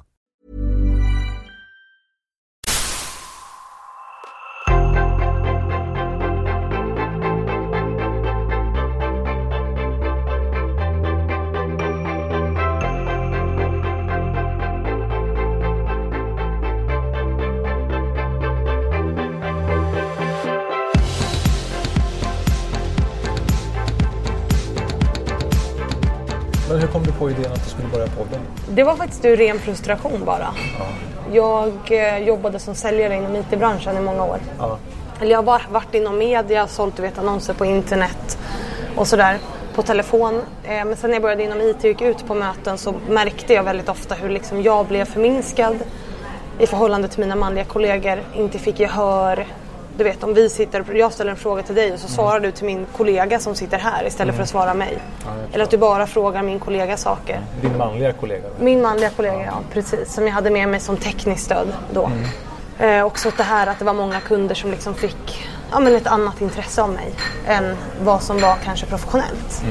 Men att du skulle börja podda? Det var faktiskt ur ren frustration bara. Jag eh, jobbade som säljare inom IT-branschen i många år. Ja. Eller jag har bara varit inom media, sålt du vet, annonser på internet och sådär på telefon. Eh, men sen när jag började inom IT och gick ut på möten så märkte jag väldigt ofta hur liksom jag blev förminskad i förhållande till mina manliga kollegor, inte fick gehör. Du vet om vi sitter, jag ställer en fråga till dig och så svarar du till min kollega som sitter här istället för att svara mig. Eller att du bara frågar min kollega saker. Din manliga kollega? då? Min manliga kollega, ja precis. Som jag hade med mig som tekniskt stöd då. Eh, också det här att det var många kunder som liksom fick ja, men ett annat intresse av mig än vad som var kanske professionellt.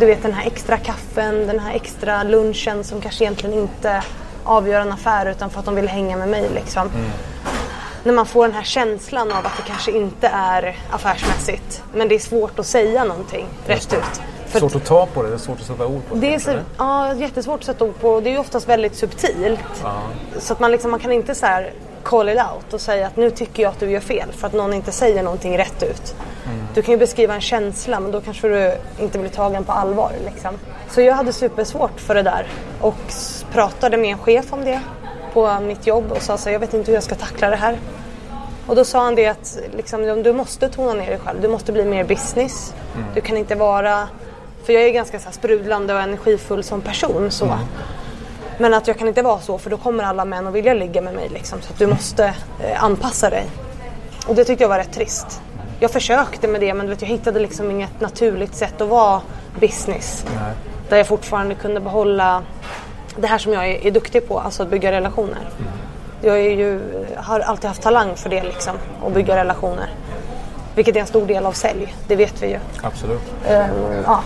Du vet den här extra kaffen, den här extra lunchen som kanske egentligen inte avgör en affär utan för att de vill hänga med mig. Liksom. När man får den här känslan av att det kanske inte är affärsmässigt men det är svårt att säga någonting rätt ut. För Svårt att ta på det, det är svårt att sätta ord på det. det är så, ja, jättesvårt att sätta ord på. Det är ju oftast väldigt subtilt. Så att man, liksom, man kan inte så här call it out och säga att nu tycker jag att du gör fel för att någon inte säger någonting rätt ut. Du kan ju beskriva en känsla men då kanske du inte blir tagen på allvar. Liksom. Så jag hade supersvårt för det där och pratade med en chef om det på mitt jobb och sa så här, jag vet inte hur jag ska tackla det här. Och då sa han det att liksom, du måste tona ner dig själv, du måste bli mer business. Du kan inte vara, för jag är ganska så här sprudlande och energifull som person så. Men att jag kan inte vara så för då kommer alla män att vilja ligga med mig liksom. Så att du måste eh, anpassa dig. Och det tyckte jag var rätt trist. Jag försökte med det men du vet, jag hittade liksom inget naturligt sätt att vara business. Där jag fortfarande kunde behålla det här som jag är, är duktig på, alltså att bygga relationer. Jag ju, har alltid haft talang för det liksom, att bygga relationer. Vilket är en stor del av sälj, det vet vi ju. Absolut. Ehm, ja.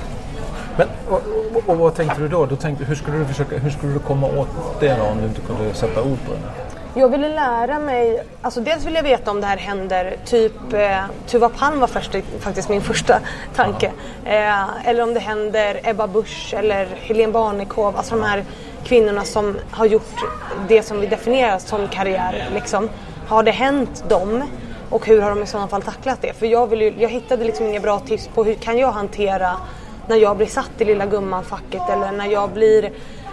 Men, och, och, och vad tänkte du då? då tänkte, hur, skulle du försöka, hur skulle du komma åt det då om du inte kunde sätta ord på det? Jag ville lära mig, alltså dels vill jag veta om det här händer, typ eh, Tuva Palm var först, faktiskt min första tanke. Eh, eller om det händer Ebba Busch eller Helene Barnekow, alltså de här kvinnorna som har gjort det som vi definierar som karriär. Liksom. Har det hänt dem? Och hur har de i sådana fall tacklat det? För jag, vill ju, jag hittade liksom inga bra tips på hur kan jag hantera när jag blir satt i lilla gumman-facket eller när jag blir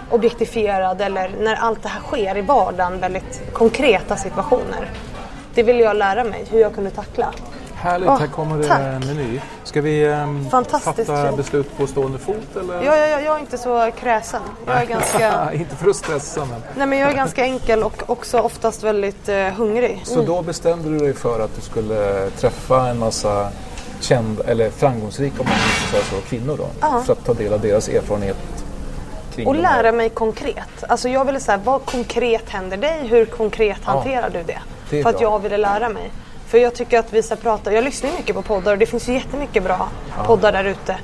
objektifierad eller när allt det här sker i vardagen, väldigt konkreta situationer. Det ville jag lära mig, hur jag kunde tackla. Härligt, Åh, här kommer det tack. en meny. Ska vi Fantastiskt fatta fint. beslut på stående fot eller? Jag, jag, jag är inte så kräsen. Jag är ganska, inte för att stressa men. nej, men jag är ganska enkel och också oftast väldigt eh, hungrig. Så då bestämde du dig för att du skulle träffa en massa kända, eller framgångsrika om man så, kvinnor då? Ja. För att ta del av deras erfarenhet kring Och här- lära mig konkret. Alltså jag ville säga, vad konkret händer dig? Hur konkret hanterar du det? det för att bra. jag ville lära mig. För jag tycker att vi ska prata, jag lyssnar mycket på poddar och det finns ju jättemycket bra poddar där ute.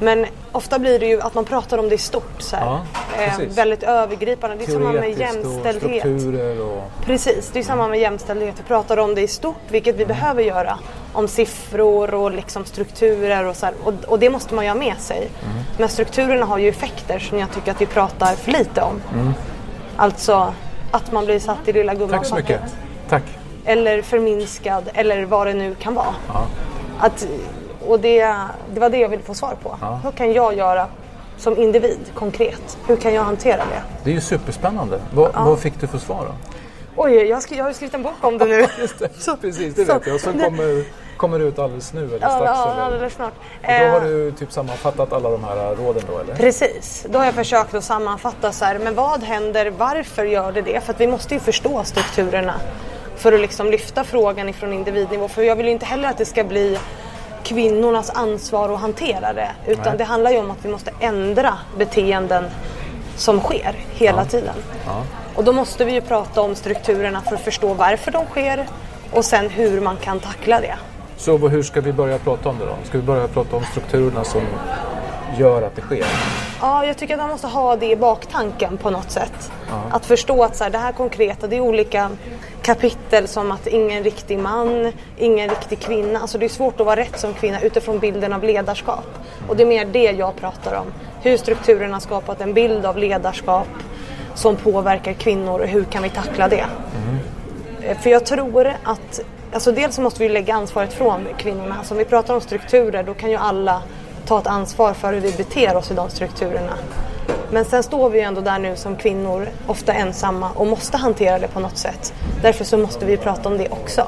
Men ofta blir det ju att man pratar om det i stort så. Ja, eh, väldigt övergripande. Det är samma med och jämställdhet. strukturer och... Precis, det är samma med jämställdhet. Vi pratar om det i stort, vilket vi behöver göra. Om siffror och liksom strukturer och så. Och, och det måste man ju ha med sig. Men strukturerna har ju effekter som jag tycker att vi pratar för lite om. Alltså att man blir satt i lilla Tack så mycket. Tack. Eller förminskad eller vad det nu kan vara. Att, och det, det var det jag ville få svar på. Hur kan jag göra som individ konkret? Hur kan jag hantera det? Det är ju superspännande. Vad, vad fick du för svar då? Oj, jag, har skri- jag har skrivit en bok om det nu. Det, Så- precis, det så- vet jag. Så kommer, kommer det ut alldeles nu eller Ja, strax. ja, eller? alldeles snart. Och då har Eh, du typ sammanfattat alla de här råden då eller? Precis, då har jag försökt att sammanfatta så här, men vad händer, varför gör det det? För att vi måste ju förstå strukturerna för att liksom lyfta frågan ifrån individnivå. För jag vill ju inte heller att det ska bli kvinnornas ansvar att hantera det. Utan Nej. det handlar ju om att vi måste ändra beteenden som sker hela tiden. Och då måste vi ju prata om strukturerna för att förstå varför de sker och sen hur man kan tackla det. Så hur ska vi börja prata om det då? Ska vi börja prata om strukturerna som gör att det sker? Ja, jag tycker att man måste ha det i baktanken på något sätt. Att förstå att så här, det här konkreta, det är olika kapitel som att ingen riktig man, ingen riktig kvinna. Alltså det är svårt att vara rätt som kvinna utifrån bilden av ledarskap. Och det är mer det jag pratar om. Hur strukturerna har skapat en bild av ledarskap som påverkar kvinnor och hur kan vi tackla det? Eh, För jag tror att, alltså dels måste vi lägga ansvaret från kvinnorna. Alltså om vi pratar om strukturer då kan ju alla ta ett ansvar för hur vi beter oss i de strukturerna. Men sen står vi ju ändå där nu som kvinnor, ofta ensamma och måste hantera det på något sätt. Därför så måste vi prata om det också.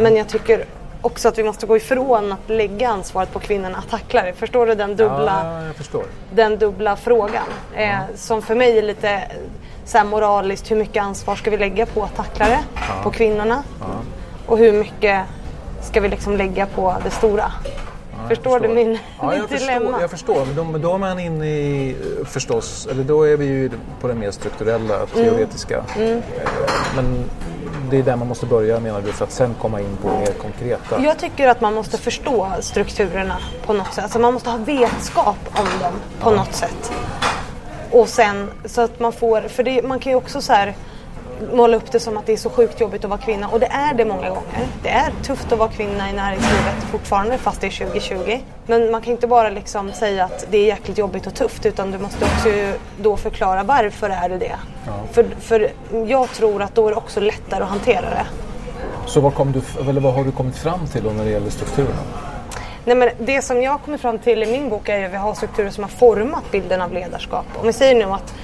Men jag tycker också att vi måste gå ifrån att lägga ansvaret på kvinnorna att tackla det. Förstår du den dubbla Ja, den dubbla frågan. Eh, som för mig är lite eh, så moraliskt, hur mycket ansvar ska vi lägga på att tackla det? På kvinnorna? Och hur mycket ska vi liksom lägga på det stora? Förstår, du min, ja, jag dilemma? Förstår, jag förstår, men då, då är man inne i, förstås, eller då är vi ju på det mer strukturella, teoretiska. Mm. Eh, Men det är där man måste börja menar du, för att sen komma in på mer konkreta. Jag tycker att man måste förstå strukturerna på något sätt. Alltså man måste ha vetskap om dem på något sätt. Och sen så att man får, för det, man kan ju också så här måla upp det som att det är så sjukt jobbigt att vara kvinna och det är det många gånger. Det är tufft att vara kvinna i näringslivet fortfarande fast det är 2020. Men man kan inte bara liksom säga att det är jäkligt jobbigt och tufft utan du måste också då förklara varför är det det. För, för jag tror att då är det också lättare att hantera det. Så vad, kom du, eller vad har du kommit fram till då när det gäller strukturerna? Nej, men det som jag kommer fram till i min bok är att vi har strukturer som har format bilden av ledarskap. Om vi säger nu att,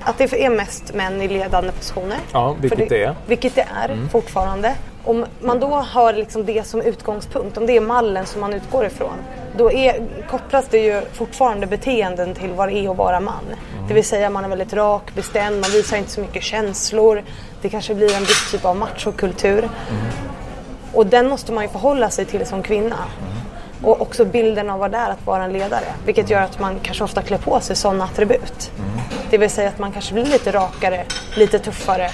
att det är mest män i ledande positioner. Ja, vilket det är. Vilket det är fortfarande. Om man då har liksom det som utgångspunkt, om det är mallen som man utgår ifrån, då är, kopplas det ju fortfarande beteenden till vad det är att vara man. Det vill säga man är väldigt rak, bestämd, man visar inte så mycket känslor. Det kanske blir en viss typ av machokultur. Och den måste man ju förhålla sig till som kvinna. Och också bilden av vad det är att vara en ledare. Vilket gör att man kanske ofta klär på sig sådana attribut. Det vill säga att man kanske blir lite rakare, lite tuffare.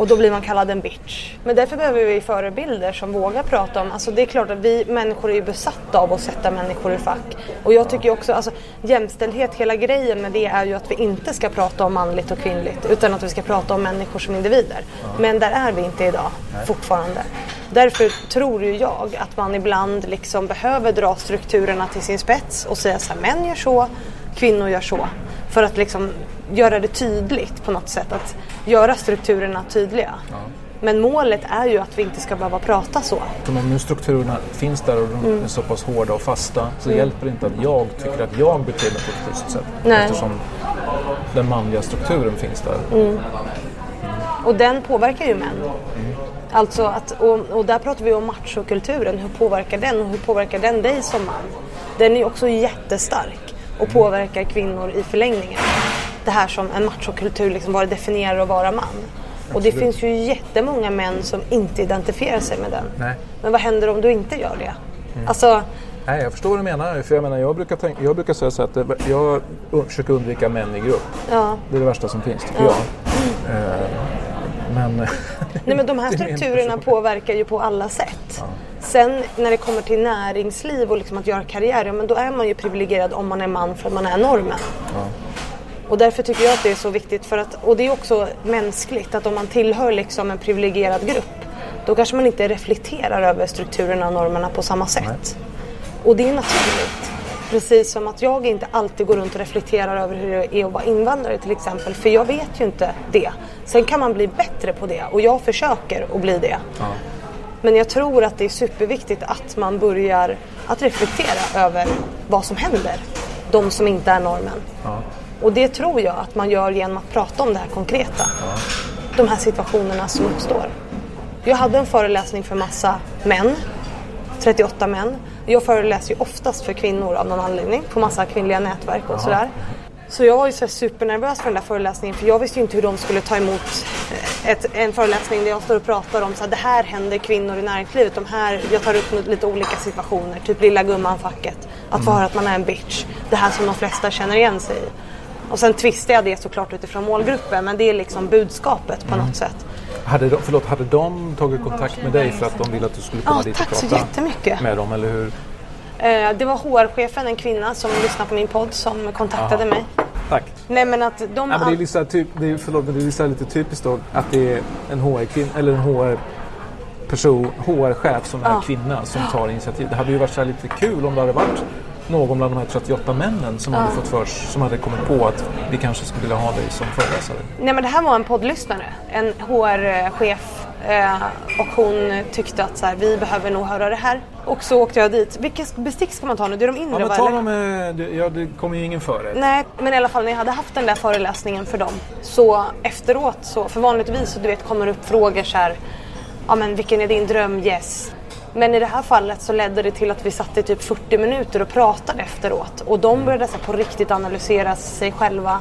Och då blir man kallad en bitch. Men därför behöver vi förebilder som vågar prata om, alltså det är klart att vi människor är ju besatta av att sätta människor i fack. Och jag tycker också, alltså jämställdhet, hela grejen med det är ju att vi inte ska prata om manligt och kvinnligt. Utan att vi ska prata om människor som individer. Men där är vi inte idag, fortfarande. Därför tror ju jag att man ibland liksom behöver dra strukturerna till sin spets och säga så här, män gör så, kvinnor gör så. För att liksom göra det tydligt på något sätt, att göra strukturerna tydliga. Men målet är ju att vi inte ska behöva prata så. Om nu strukturerna finns där och de Mm. är så pass hårda och fasta så hjälper det inte att jag tycker att jag beter mig på ett schysst sätt. Nej. Eftersom den manliga strukturen finns där. Mm. Och den påverkar ju män. Alltså att, och, och där pratar vi om machokulturen. Hur påverkar den och hur påverkar den dig som man? Den är också jättestark och påverkar kvinnor i förlängningen. Det här som en machokultur, liksom vad det definierar att vara man. Och det Absolut. finns ju jättemånga män som inte identifierar sig med den. Nej. Men vad händer om du inte gör det? Alltså, Nej, jag förstår vad du menar. För jag, menar jag, brukar tänka, jag brukar säga så att jag försöker undvika män i grupp. ja. Det är det värsta som finns, tycker jag. Eh, men... Nej men de här strukturerna påverkar ju på alla sätt. Sen när det kommer till näringsliv och liksom att göra karriär, ja, men då är man ju privilegierad om man är man för att man är normen. Och därför tycker jag att det är så viktigt för att, och det är också mänskligt att om man tillhör liksom en privilegierad grupp då kanske man inte reflekterar över strukturerna och normerna på samma sätt. Och det är naturligt. Precis som att jag inte alltid går runt och reflekterar över hur det är att vara invandrare till exempel. För jag vet ju inte det. Sen kan man bli bättre på det och jag försöker att bli det. Ja. Men jag tror att det är superviktigt att man börjar att reflektera över vad som händer. De som inte är normen. Ja. Och det tror jag att man gör genom att prata om det här konkreta. De här situationerna som uppstår. Jag hade en föreläsning för massa män, 38 män. Jag föreläser ju oftast för kvinnor av någon anledning på massa kvinnliga nätverk och sådär. Så jag var ju så supernervös för den där föreläsningen för jag visste ju inte hur de skulle ta emot eh, ett, en föreläsning där jag står och pratar om så här, det här händer kvinnor i näringslivet. De här, jag tar upp lite olika situationer, typ lilla gumman-facket. Att få höra att man är en bitch. Det här som de flesta känner igen sig i. Och sen twistar jag det såklart utifrån målgruppen men det är liksom budskapet på något sätt. Hade de, förlåt, hade de tagit kontakt med dig för att de ville att du skulle komma Ja, dit tack och så prata jättemycket. med dem, eller hur? Eh, det var HR-chefen, en kvinna som lyssnar på min podd, som kontaktade mig. Tack. Nej men att de... Ja, men det är, så här typ, det är, förlåt, men det är lite så typiskt då att det är en HR-kvinna eller en HR person, HR-chef som är Ja. kvinna som tar initiativ. Det hade ju varit så lite kul om det hade varit någon bland de här 38 männen som hade fått för som hade kommit på att vi kanske skulle vilja ha dig som föreläsare. Nej men det här var en poddlyssnare, en HR-chef eh, och hon tyckte att så här, vi behöver nog höra det här. Och så åkte jag dit. Vilket bestick ska man ta nu? Det är de Ja, inre men va, ta dem ja, det kommer ju ingen före. Nej, men i alla fall när jag hade haft den där föreläsningen för dem så efteråt så, för vanligtvis så du vet kommer det upp frågor så här, ja men vilken är din dröm? Men i det här fallet så ledde det till att vi satt i typ 40 minuter och pratade efteråt och de började så på riktigt analysera sig själva,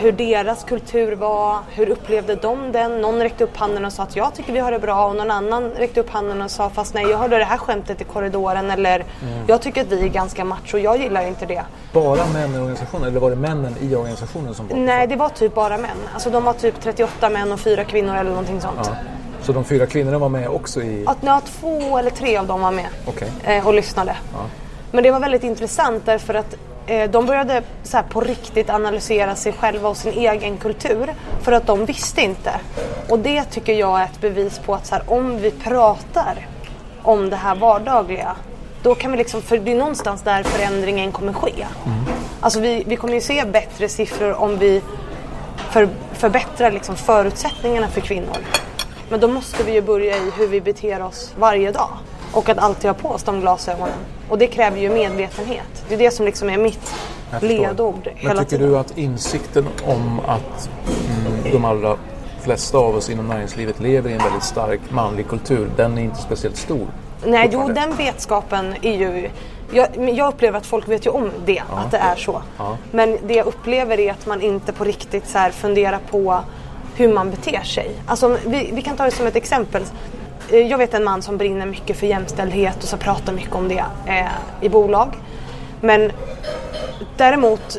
hur deras kultur var, hur upplevde de den? Någon räckte upp handen och sa att jag tycker vi har det bra och någon annan räckte upp handen och sa fast nej jag hörde det här skämtet i korridoren eller jag tycker att vi är ganska macho, jag gillar inte det. Bara män i organisationen eller var det männen i organisationen som var Nej, det var typ bara män. Alltså de var typ 38 män och fyra kvinnor eller någonting sånt. Ja. Så de fyra kvinnorna var med också i... Att, ja, två eller tre av dem var med Okej. eh, och lyssnade. Men det var väldigt intressant därför att eh, de började så här, på riktigt analysera sig själva och sin egen kultur för att de visste inte. Och det tycker jag är ett bevis på att så här, om vi pratar om det här vardagliga då kan vi liksom, för det är någonstans där förändringen kommer ske. Alltså vi, vi kommer ju se bättre siffror om vi för, förbättrar liksom förutsättningarna för kvinnor. Men då måste vi ju börja i hur vi beter oss varje dag. Och att alltid ha på oss de glasögonen. Och det kräver ju medvetenhet. Det är det som liksom är mitt Jag förstår. ledord Men hela tycker tiden. du att insikten om att mm, de allra flesta av oss inom näringslivet lever i en väldigt stark manlig kultur, den är inte speciellt stor? Nej, jo den vetskapen är ju... Jag, jag upplever att folk vet ju om det, att det är så. Men det jag upplever är att man inte på riktigt så funderar på hur man beter sig. Alltså, vi, vi kan ta det som ett exempel. Eh, Jag vet en man som brinner mycket för jämställdhet och så pratar mycket om det eh, i bolag. Men däremot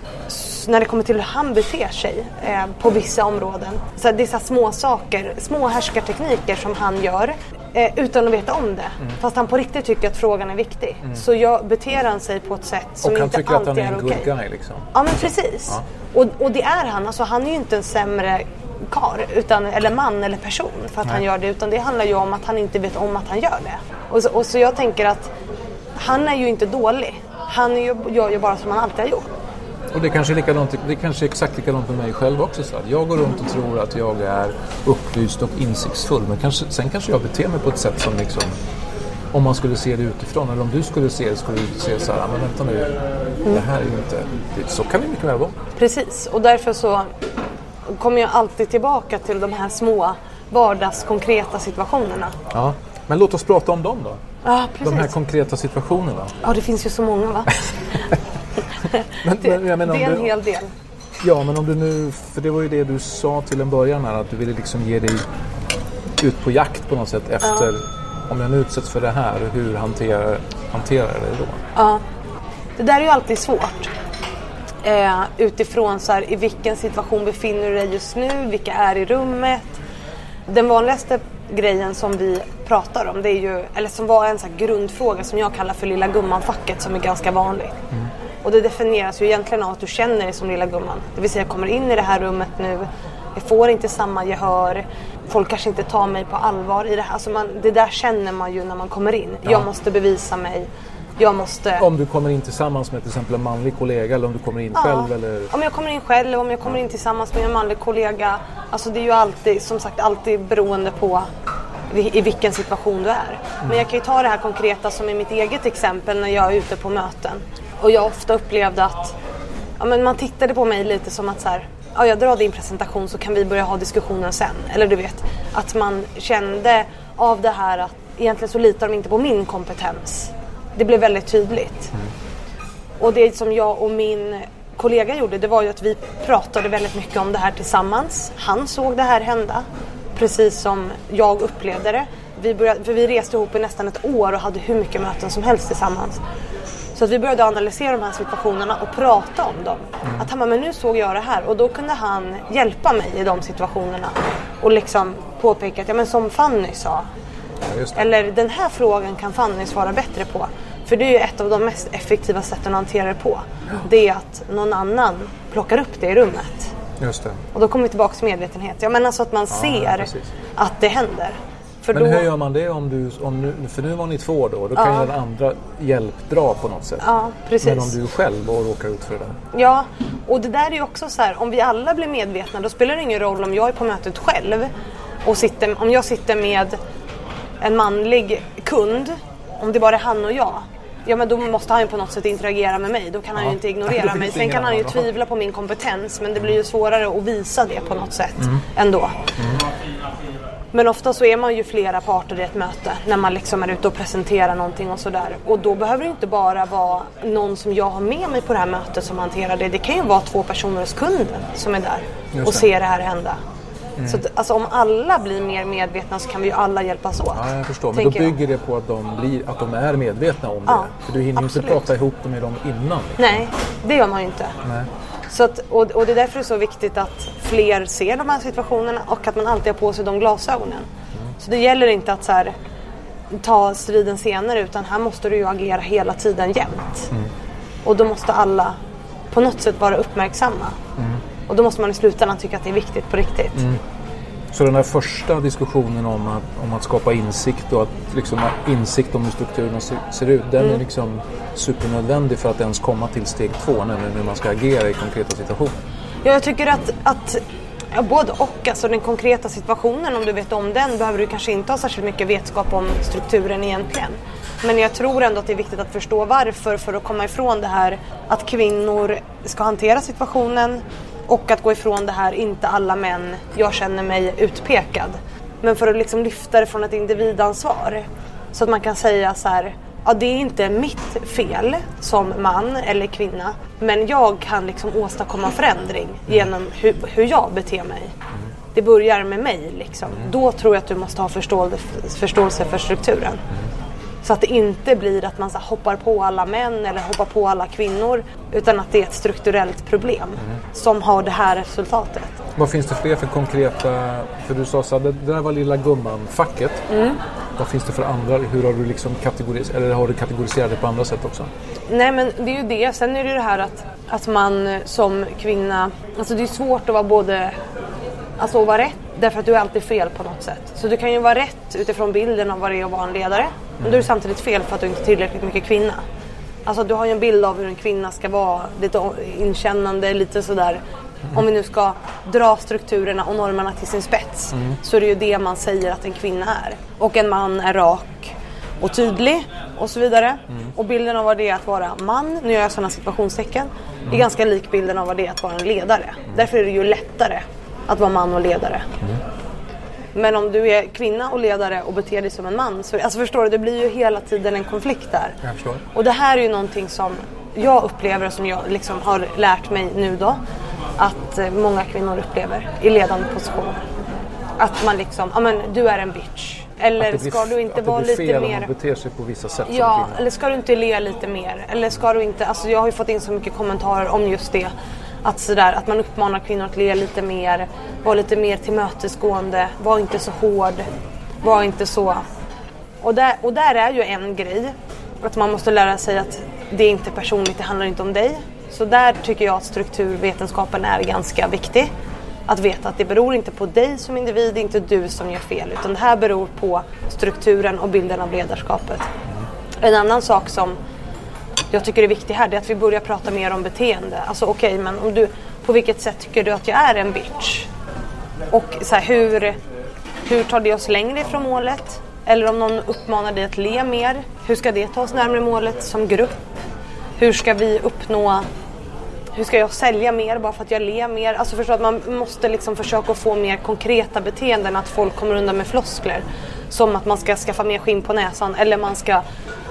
när det kommer till hur han beter sig eh, på vissa områden. Så det är så små saker, små härskartekniker som han gör eh, utan att veta om det. Mm. Fast han på riktigt tycker att frågan är viktig. Så jag beter han sig på ett sätt som Och han inte tycker att alltid han är en okej. good guy liksom? Ja men precis. Och, och det är han. Alltså, han är ju inte en sämre kar, utan, eller man eller person för att han gör det. Utan det handlar ju om att han inte vet om att han gör det. Och så, och så jag tänker att han är ju inte dålig. Han ju, gör ju bara som han alltid har gjort. Och det kanske är likadant, det kanske exakt likadant med mig själv också. Så jag går runt och tror att jag är upplyst och insiktsfull. Men kanske, sen kanske jag beter mig på ett sätt som liksom om man skulle se det utifrån eller om du skulle se det skulle du se så här, "Ah, men vänta nu, det här är ju inte, så kan det mycket väl vara. Precis, och därför så kommer jag alltid tillbaka till de här små vardagskonkreta situationerna. Ja. Men låt oss prata om dem då. Ja, precis. De här konkreta situationerna. Ja, det finns ju så många va? Men, Det, men, det är en du, hel del. Ja, men om du nu, för det var ju det du sa till en början här, att du ville liksom ge dig ut på jakt på något sätt efter, om jag nu utsätts för det här, hur hanterar, hanterar jag det då? Ja. Det där är ju alltid svårt. Eh, utifrån så här, i vilken situation befinner du dig just nu, vilka är i rummet. Den vanligaste grejen som vi pratar om, det är ju, eller som var en så grundfråga som jag kallar för lilla gumman-facket som är ganska vanligt. Och det definieras ju egentligen av att du känner dig som lilla gumman. Det vill säga jag kommer in i det här rummet nu, jag får inte samma gehör, folk kanske inte tar mig på allvar i det här. Alltså man, det där känner man ju när man kommer in. Jag måste bevisa mig. Jag måste... Om du kommer in tillsammans med till exempel en manlig kollega eller om du kommer in Ja. själv eller... Om jag kommer in själv om jag kommer in tillsammans med en manlig kollega. Alltså det är ju alltid, som sagt, alltid beroende på i vilken situation du är. Men jag kan ju ta det här konkreta som i mitt eget exempel när jag är ute på möten. Och jag ofta upplevde att ja, men man tittade på mig lite som att så här, ja, jag drar din presentation så kan vi börja ha diskussionen sen. Eller du vet, att man kände av det här att egentligen så litar de inte på min kompetens. Det blev väldigt tydligt. Och det som jag och min kollega gjorde det var ju att vi pratade väldigt mycket om det här tillsammans. Han såg det här hända, precis som jag upplevde det. Vi, började, för vi reste ihop i nästan ett år och hade hur mycket möten som helst tillsammans. Så att vi började analysera de här situationerna och prata om dem. Att han bara, men nu såg jag det här och då kunde han hjälpa mig i de situationerna. Och liksom påpeka att, ja men som Fanny sa, Ja, eller den här frågan kan Fanny svara bättre på. För det är ju ett av de mest effektiva sätten att hantera det på. Det är att någon annan plockar upp det i rummet. Just det. Och då kommer vi tillbaka till medvetenhet. Ja men alltså att man ser precis. att det händer. För Men då, hur gör man det om du, om nu, för nu var ni två då, då kan Ja. ju den andra hjälpdra på något sätt. Ja, precis. Men om du själv och råkar ut för det där. Ja, och det där är ju också så här, om vi alla blir medvetna då spelar det ingen roll om jag är på mötet själv och sitter, om jag sitter med en manlig kund, om det bara är han och jag. Ja men då måste han ju på något sätt interagera med mig, då kan han ju Ja. inte Det ignorera mig. Sen kan han ju tvivla på min kompetens men det blir ju svårare att visa det på något sätt Mm. ändå. Men ofta så är man ju flera parter i ett möte när man liksom är ute och presenterar någonting och sådär. Och då behöver det inte bara vara någon som jag har med mig på det här mötet som hanterar det. Det kan ju vara två personer hos kunden som är där och ser det här hända. Så att, alltså, om alla blir mer medvetna så kan vi ju alla hjälpas åt. Ja, jag förstår. Men då tänker jag. bygger det på att de, blir, att de är medvetna om Ja, det. För du hinner ju inte prata ihop det med dem innan. liksom. Nej, det gör man ju inte. Nej. Så att, och, och det är därför det är så viktigt att fler ser de här situationerna och att man alltid har på sig de glasögonen. Så det gäller inte att så här, ta striden senare utan här måste du ju agera hela tiden jämt. Och då måste alla på något sätt vara uppmärksamma. Och då måste man i slutändan tycka att det är viktigt på riktigt. Så den här första diskussionen om att, om att skapa insikt och att liksom, insikt om hur strukturerna ser, ser ut, den Mm. är liksom supernödvändig för att ens komma till steg två, nämligen hur man ska agera i konkreta situationer. Ja, jag tycker att, att ja, både och. Alltså den konkreta situationen, om du vet om den, behöver du kanske inte ha särskilt mycket vetskap om strukturen egentligen. Men jag tror ändå att det är viktigt att förstå varför för att komma ifrån det här att kvinnor ska hantera situationen och att gå ifrån det här, inte alla män, jag känner mig utpekad. Men för att liksom lyfta det från ett individansvar. Så att man kan säga så här, ja det är inte mitt fel som man eller kvinna. Men jag kan liksom åstadkomma förändring genom hur, hur jag beter mig. Det börjar med mig liksom. Då tror jag att du måste ha förståelse, förståelse för strukturen. Så att det inte blir att man så hoppar på alla män eller hoppar på alla kvinnor. Utan att det är ett strukturellt problem som har det här resultatet. Vad finns det fler för konkreta, för du sa så här, det där var lilla gumman-facket. Mm. Vad finns det för andra, hur har du liksom kategoriserat, eller har du kategoriserat det på andra sätt också? Nej men det är ju det. Sen är det ju det här att, att man som kvinna, alltså det är svårt att vara både, alltså att vara rätt därför att du är alltid fel på något sätt. Så du kan ju vara rätt utifrån bilden av vad det är att vara en ledare. Men då är det samtidigt fel för att du inte är tillräckligt mycket kvinna. Alltså du har ju en bild av hur en kvinna ska vara, lite inkännande, lite sådär. Om vi nu ska dra strukturerna och normerna till sin spets så är det ju det man säger att en kvinna är. Och en man är rak och tydlig och så vidare. Och bilden av vad det är att vara man, nu gör jag sådana situationstecken, är ganska lik bilden av vad det är att vara en ledare. Därför är det ju lättare att vara man och ledare. Men om du är kvinna och ledare och beter dig som en man, så, alltså förstår du, det blir ju hela tiden en konflikt där. Jag förstår. Och det här är ju någonting som jag upplever och som jag liksom har lärt mig nu då, att eh, många kvinnor upplever i ledande positioner. Att man liksom, ja men du är en bitch. Eller blir ska du inte att det vara blir lite fel om mer... man beter sig på vissa sätt Ja, eller ska du inte le lite mer? Eller ska du inte, alltså jag har ju fått in så mycket kommentarer om just det. Att, sådär, att man uppmanar kvinnor att le lite mer, vara lite mer tillmötesgående, var inte så hård, var inte så... Och där, och där är ju en grej, att man måste lära sig att det är inte personligt, det handlar inte om dig. Så där tycker jag att strukturvetenskapen är ganska viktig. Att veta att det beror inte på dig som individ, det är inte du som gör fel, utan det här beror på strukturen och bilden av ledarskapet. En annan sak som jag tycker är viktig här det är att vi börjar prata mer om beteende. Alltså okej, okay, men om du, på vilket sätt tycker du att jag är en bitch? Och så här, hur, hur tar det oss längre ifrån målet? Eller om någon uppmanar dig att le mer, hur ska det ta oss närmare målet som grupp? Hur ska vi uppnå hur ska jag sälja mer bara för att jag ler mer? Alltså förstå att man måste liksom försöka få mer konkreta beteenden, att folk kommer undan med floskler. Som att man ska skaffa mer skinn på näsan eller man ska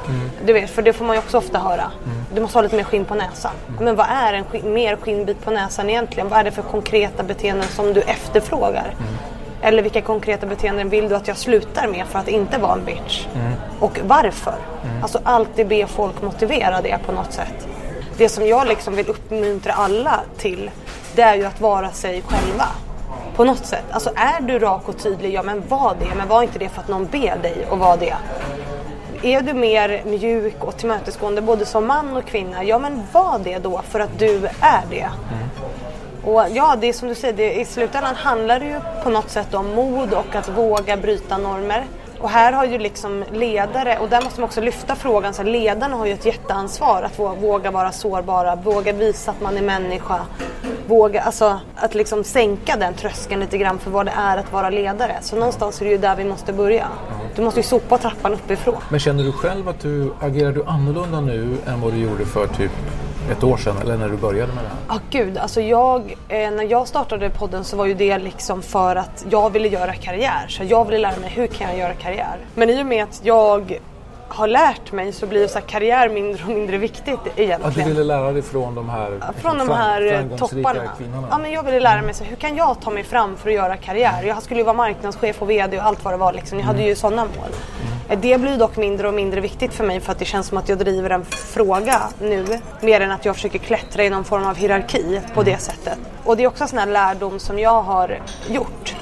mm. Du vet, för det får man ju också ofta höra. Mm. Du måste ha lite mer skinn på näsan. Mm. Men vad är en skinn, mer skinnbit på näsan egentligen? Vad är det för konkreta beteenden som du efterfrågar? Mm. Eller vilka konkreta beteenden vill du att jag slutar med för att inte vara en bitch? Mm. Och varför? Mm. Alltså alltid be folk motivera det på något sätt. Det som jag liksom vill uppmuntra alla till det är ju att vara sig själva. På något sätt. Alltså är du rak och tydlig, ja men var det. Men var inte det för att någon ber dig att vara det. Är du mer mjuk och tillmötesgående både som man och kvinna, ja men var det då för att du är det. Mm. Och ja, det är som du säger, det, i slutändan handlar det ju på något sätt om mod och att våga bryta normer. Och här har ju liksom ledare, och där måste man också lyfta frågan, så ledarna har ju ett jätteansvar att våga vara sårbara, våga visa att man är människa. Våga, alltså att liksom sänka den tröskeln lite grann för vad det är att vara ledare. Så någonstans är det ju där vi måste börja. Du måste ju sopa trappan uppifrån. Men känner du själv att du agerar du annorlunda nu än vad du gjorde för typ ett år sedan eller när du började med det här? Ja ah, gud, alltså jag, eh, när jag startade podden så var ju det liksom för att jag ville göra karriär. Så jag ville lära mig hur kan jag göra karriär. Men i och med att jag har lärt mig så blir så karriär mindre och mindre viktigt egentligen. Att du ville lära dig från de här, från de här topparna. Kvinnorna. Ja, men jag ville lära mig så hur kan jag ta mig fram för att göra karriär. Jag skulle ju vara marknadschef och VD och allt vad det var. Liksom. Jag hade ju sådana mål. Mm. Det blir dock mindre och mindre viktigt för mig för att det känns som att jag driver en fråga nu mer än att jag försöker klättra i någon form av hierarki på det sättet. Och det är också en sån här lärdom som jag har gjort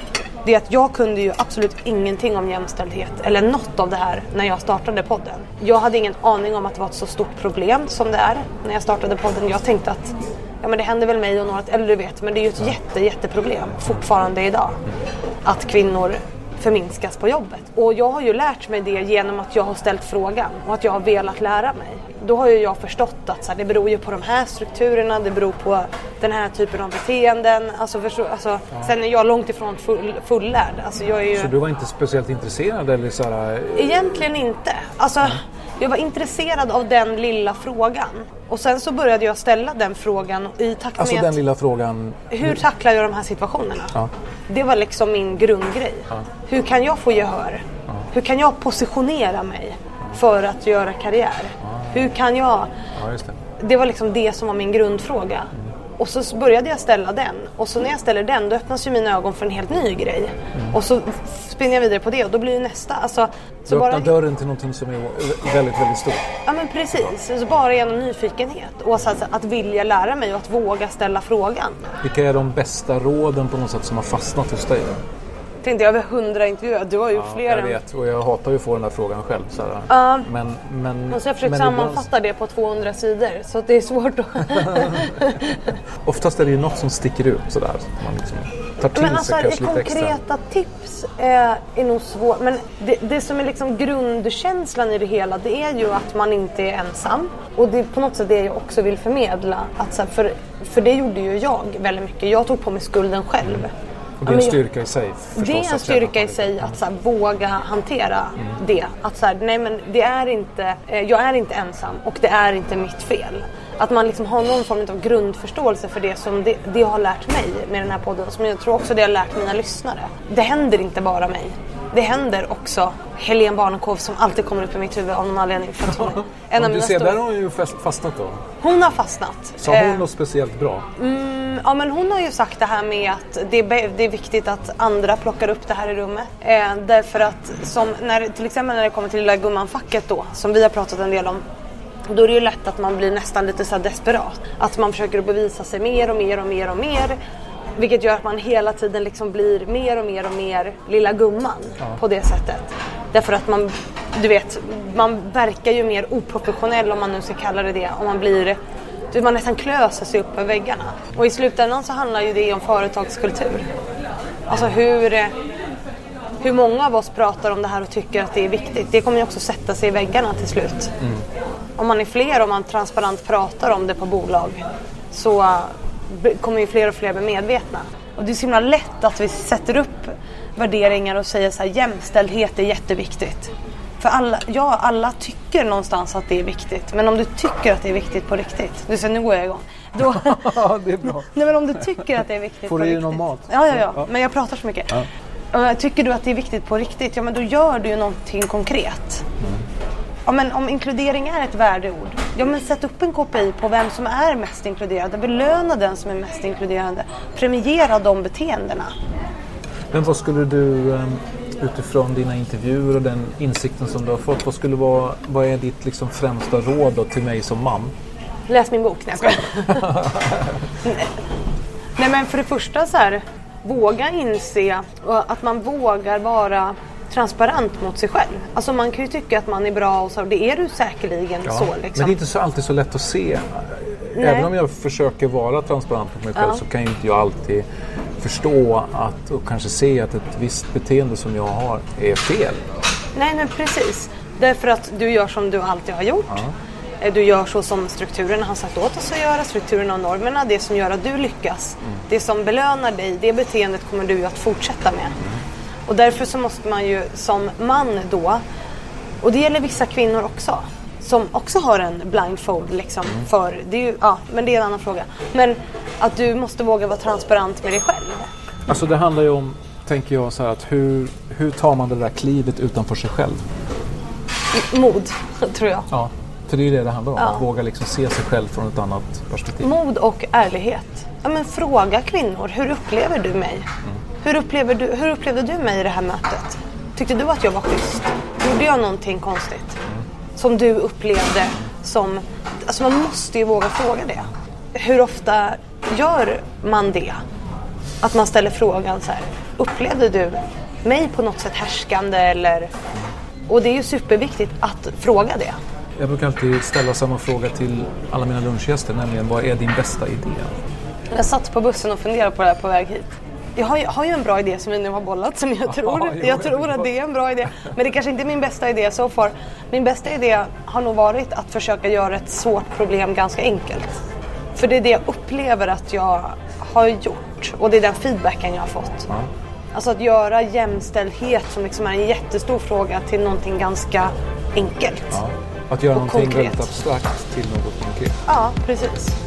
det är att jag kunde ju absolut ingenting om jämställdhet eller något av det här när jag startade podden. Jag hade ingen aning om att det var ett så stort problem som det är när jag startade podden. Jag tänkte att ja, men det händer väl mig och några, eller du vet, men det är ju ett jätte, jätteproblem fortfarande idag. Att kvinnor förminskas på jobbet. Och jag har ju lärt mig det genom att jag har ställt frågan och att jag har velat lära mig. Då har ju jag förstått att så här, det beror ju på de här strukturerna, det beror på den här typen av beteenden. Alltså, förstå, alltså, ja. Sen är jag långt ifrån full, fullärd. Alltså, jag är ju... Så du var inte speciellt intresserad? Eller så här... Egentligen inte. Alltså, ja. Jag var intresserad av den lilla frågan. Och sen så började jag ställa den frågan i takt alltså med den lilla frågan? Hur tacklar jag de här situationerna? Ja. Det var liksom min grundgrej. Ja. Hur kan jag få gehör? Ja. Hur kan jag positionera mig för att göra karriär? Hur kan jag... Det. det. var liksom det som var min grundfråga. Mm. Och så började jag ställa den. Och så när jag ställer den då öppnas ju mina ögon för en helt ny grej. Mm. Och så spinner jag vidare på det och då blir det nästa. Alltså, så du öppnar bara... dörren till någonting som är väldigt, väldigt stort. Ja men precis. Så bara genom nyfikenhet. Och alltså, att vilja lära mig och att våga ställa frågan. Vilka är de bästa råden på något sätt som har fastnat hos dig? Tänkte över hundra intervjuer. Du har ju ja, fler. Jag vet och jag hatar ju att få den här frågan själv. Så uh, men, men, så har jag försökt sammanfatta bara... det på 200 sidor så det är svårt att... Oftast är det ju något som sticker ut sådär. Man liksom tar till men alltså, sig kanske lite extra. Konkreta tips är, är nog svårt. Men det, det som är liksom grundkänslan i det hela det är ju att man inte är ensam. Och det är på något sätt det jag också vill förmedla. Att så här, för, för det gjorde ju jag väldigt mycket. Jag tog på mig skulden själv. Mm. Och det är en styrka i sig förstås, Det är en styrka i sig att så här, våga hantera mm. det. Att så här, nej men det är inte, eh, jag är inte ensam och det är inte mitt fel. Att man liksom har någon form av grundförståelse för det som det, det har lärt mig med den här podden. Som jag tror också det har lärt mina lyssnare. Det händer inte bara mig det händer också Helene Barnekow som alltid kommer upp i mitt huvud av någon anledning. För att hon en av du ser, där har hon ju fastnat då. Hon har fastnat. Sa hon eh, något speciellt bra? Mm, ja men hon har ju sagt det här med att det är, det är viktigt att andra plockar upp det här i rummet. Eh, därför att som när, till exempel när det kommer till Lilla Gumman-facket då, som vi har pratat en del om då är det ju lätt att man blir nästan lite så desperat. Att man försöker bevisa sig mer och mer och mer och mer. Vilket gör att man hela tiden liksom blir mer och mer och mer lilla gumman ja. på det sättet. Därför att man, du vet, man verkar ju mer oprofessionell om man nu ska kalla det det. Om man blir, man nästan klöser sig upp över väggarna. Och i slutändan så handlar ju det om företagskultur. Alltså hur, hur många av oss pratar om det här och tycker att det är viktigt. Det kommer ju också sätta sig i väggarna till slut. Mm. Om man är fler och man transparent pratar om det på bolag så uh, kommer ju fler och fler bli medvetna. Och det är så himla lätt att vi sätter upp värderingar och säger så här jämställdhet är jätteviktigt. För alla, ja, alla tycker någonstans att det är viktigt. Men om du tycker att det är viktigt på riktigt. Du säger nu går jag igång. Då, det är bra. Nej men om du tycker att det är viktigt Får på du riktigt. någon mat? Ja, ja, ja. Men jag pratar så mycket. Ja. Tycker du att det är viktigt på riktigt, ja men då gör du ju någonting konkret. Mm. Ja, men om inkludering är ett värdeord, ja men sätt upp en KPI på vem som är mest inkluderad. Belöna den som är mest inkluderande. Premiera de beteendena. Men vad skulle du ehm, utifrån dina intervjuer och den insikten som du har fått, vad, skulle vara, vad är ditt liksom främsta råd då till mig som man? Läs min bok. Nej, jag Nej men för det första så här, våga inse att man vågar vara transparent mot sig själv. Alltså man kan ju tycka att man är bra och så, det är du säkerligen ja, så. Liksom. Men det är inte så, alltid så lätt att se. Nej. Även om jag försöker vara transparent mot mig själv ja. så kan ju inte jag alltid förstå att, och kanske se att ett visst beteende som jag har är fel. Nej men precis. Därför att du gör som du alltid har gjort. Ja. Eh, du gör så som strukturen har sagt åt oss att göra, strukturen och normerna, det som gör att du lyckas. Mm. Det som belönar dig, det beteendet kommer du att fortsätta med. Mm. Och därför så måste man ju som man då, och det gäller vissa kvinnor också, som också har en blindfold liksom mm. för, det är ju, ja, men det är en annan fråga. Men att du måste våga vara transparent med dig själv. Alltså det handlar ju om, tänker jag så här, att hur, hur tar man det där klivet utanför sig själv? Mod, tror jag. Ja. För det är ju det det handlar om, ja. att våga liksom se sig själv från ett annat perspektiv. Mod och ärlighet. Ja, men fråga kvinnor, hur upplever du mig? Mm. Hur, upplever du, hur upplevde du mig i det här mötet? Tyckte du att jag var schysst? Gjorde jag någonting konstigt? Som du upplevde som... Alltså man måste ju våga fråga det. Hur ofta gör man det? Att man ställer frågan så här, upplevde du mig på något sätt härskande eller... Och det är ju superviktigt att fråga det. Jag brukar alltid ställa samma fråga till alla mina lunchgäster, nämligen vad är din bästa idé? Jag satt på bussen och funderade på det här på väg hit. Jag har ju, har ju en bra idé som vi nu har bollat som jag tror, ja, jag tror att det är en bra idé. Men det kanske inte är min bästa idé så far. Min bästa idé har nog varit att försöka göra ett svårt problem ganska enkelt. För det är det jag upplever att jag har gjort och det är den feedbacken jag har fått. Ja. Alltså att göra jämställdhet som liksom är en jättestor fråga till någonting ganska enkelt. Ja. Att göra någonting konkret. väldigt abstrakt till något konkret. Ja, precis.